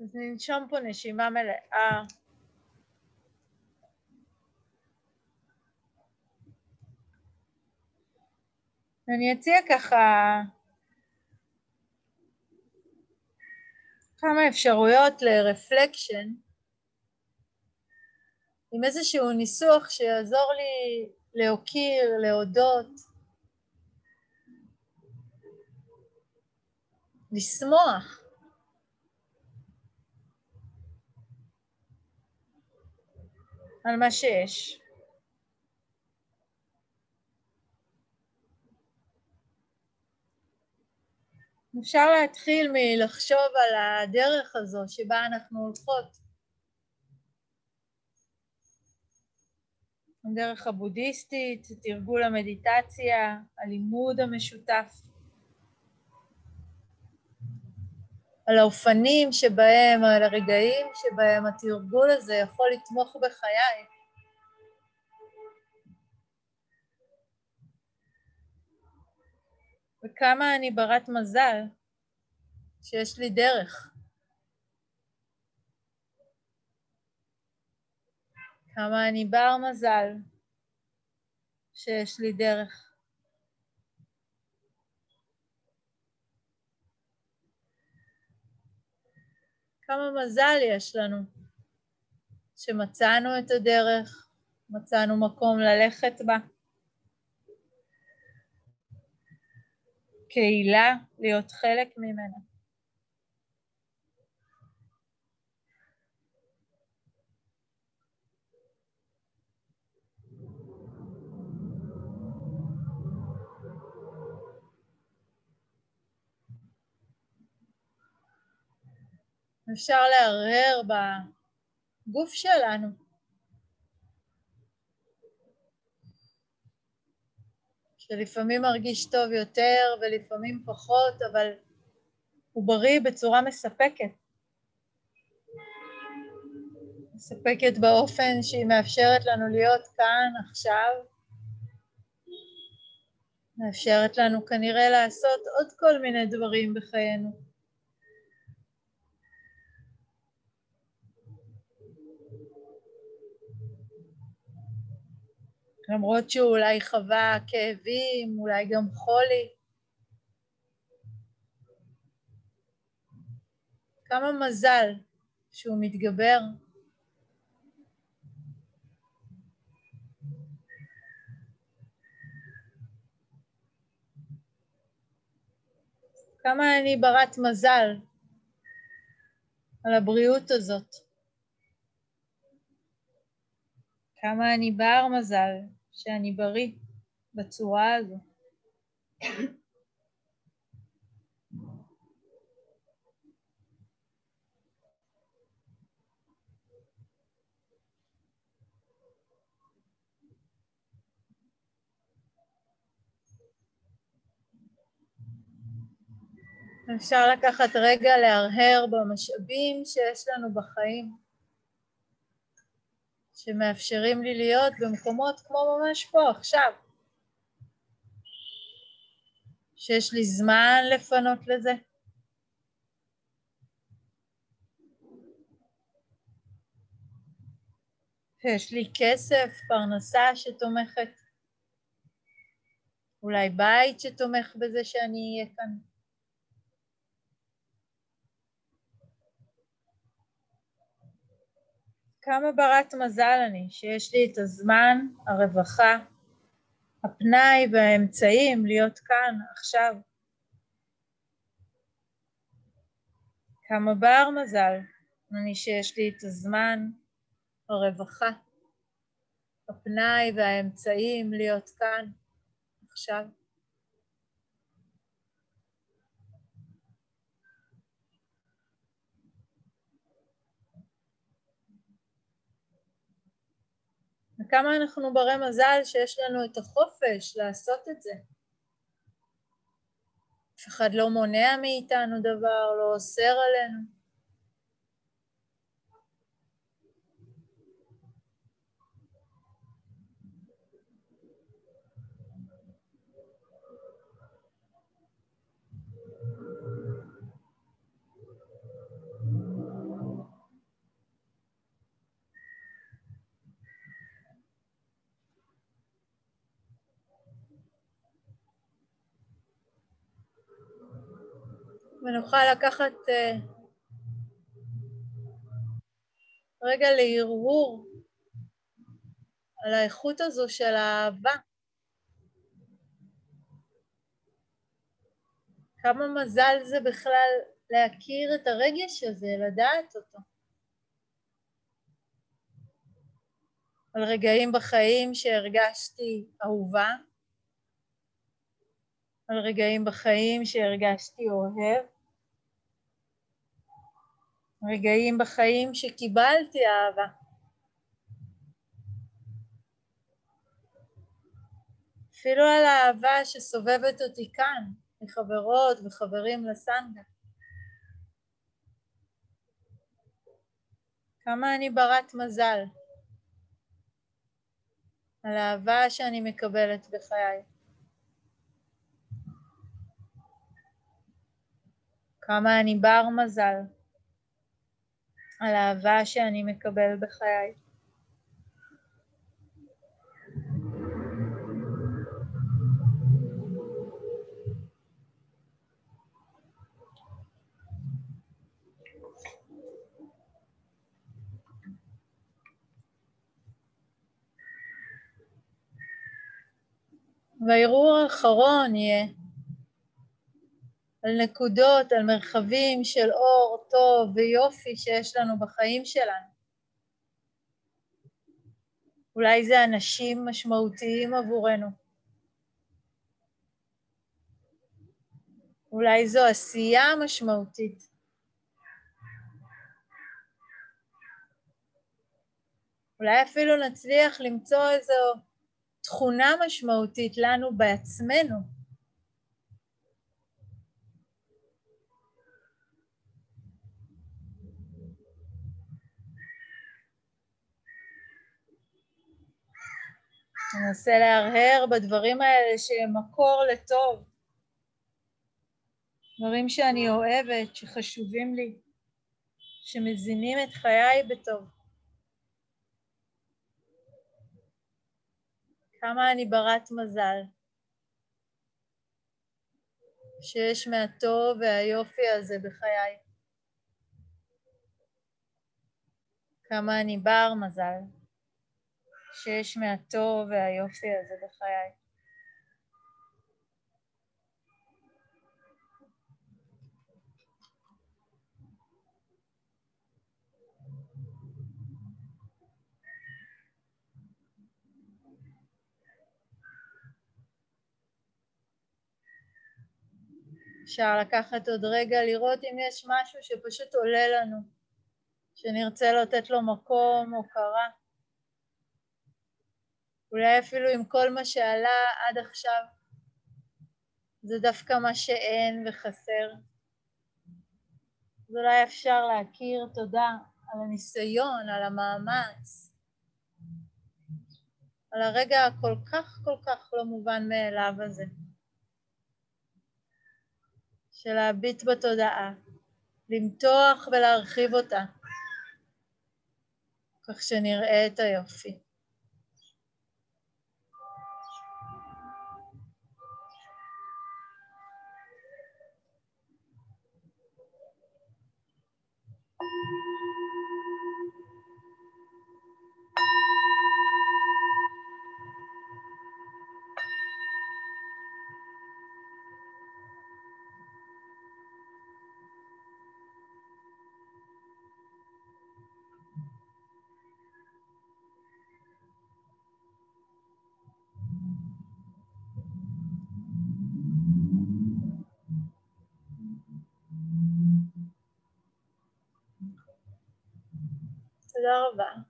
אז ננשום פה נשימה מלאה. אני אציע ככה כמה אפשרויות לרפלקשן עם איזשהו ניסוח שיעזור לי להוקיר, להודות, לשמוח. על מה שיש. אפשר להתחיל מלחשוב על הדרך הזו שבה אנחנו הולכות. הדרך הבודהיסטית, תרגול המדיטציה, הלימוד המשותף, על האופנים שבהם, על הרגעים שבהם התרגול הזה יכול לתמוך בחיי. וכמה אני ברת מזל שיש לי דרך. כמה אני בר מזל שיש לי דרך. כמה מזל יש לנו שמצאנו את הדרך, מצאנו מקום ללכת בה. קהילה, להיות חלק ממנה. אפשר להרהר בגוף שלנו. שלפעמים מרגיש טוב יותר ולפעמים פחות, אבל הוא בריא בצורה מספקת. מספקת באופן שהיא מאפשרת לנו להיות כאן עכשיו, מאפשרת לנו כנראה לעשות עוד כל מיני דברים בחיינו. למרות שהוא אולי חווה כאבים, אולי גם חולי. כמה מזל שהוא מתגבר. כמה אני ברת מזל על הבריאות הזאת. כמה אני בר מזל שאני בריא בצורה הזו. אפשר לקחת רגע להרהר במשאבים שיש לנו בחיים. שמאפשרים לי להיות במקומות כמו ממש פה, עכשיו. שיש לי זמן לפנות לזה. שיש לי כסף, פרנסה שתומכת, אולי בית שתומך בזה שאני אהיה כאן. כמה ברת מזל אני שיש לי את הזמן, הרווחה, הפנאי והאמצעים להיות כאן עכשיו. כמה בר מזל אני שיש לי את הזמן, הרווחה, הפנאי והאמצעים להיות כאן עכשיו. וכמה אנחנו ברי מזל שיש לנו את החופש לעשות את זה. אף אחד לא מונע מאיתנו דבר, לא אוסר עלינו. ונוכל לקחת uh, רגע להרהור על האיכות הזו של האהבה. כמה מזל זה בכלל להכיר את הרגש הזה, לדעת אותו. על רגעים בחיים שהרגשתי אהובה, על רגעים בחיים שהרגשתי אוהב, רגעים בחיים שקיבלתי אהבה. אפילו על האהבה שסובבת אותי כאן, מחברות וחברים לסנגה. כמה אני ברת מזל על האהבה שאני מקבלת בחיי. כמה אני בר מזל על האהבה שאני מקבל בחיי. והערעור האחרון יהיה על נקודות, על מרחבים של אור, טוב ויופי שיש לנו בחיים שלנו. אולי זה אנשים משמעותיים עבורנו. אולי זו עשייה משמעותית. אולי אפילו נצליח למצוא איזו תכונה משמעותית לנו בעצמנו. ננסה להרהר בדברים האלה שהם מקור לטוב, דברים שאני אוהבת, שחשובים לי, שמזינים את חיי בטוב. כמה אני ברת מזל שיש מהטוב והיופי הזה בחיי. כמה אני בר מזל שיש מהטוב והיופי הזה בחיי. אפשר לקחת עוד רגע לראות אם יש משהו שפשוט עולה לנו, שנרצה לתת לו מקום, הוקרה. אולי אפילו עם כל מה שעלה עד עכשיו, זה דווקא מה שאין וחסר. אז אולי אפשר להכיר תודה על הניסיון, על המאמץ, על הרגע הכל כך כל כך לא מובן מאליו הזה. של להביט בתודעה, למתוח ולהרחיב אותה, כך שנראה את היופי. תודה רבה.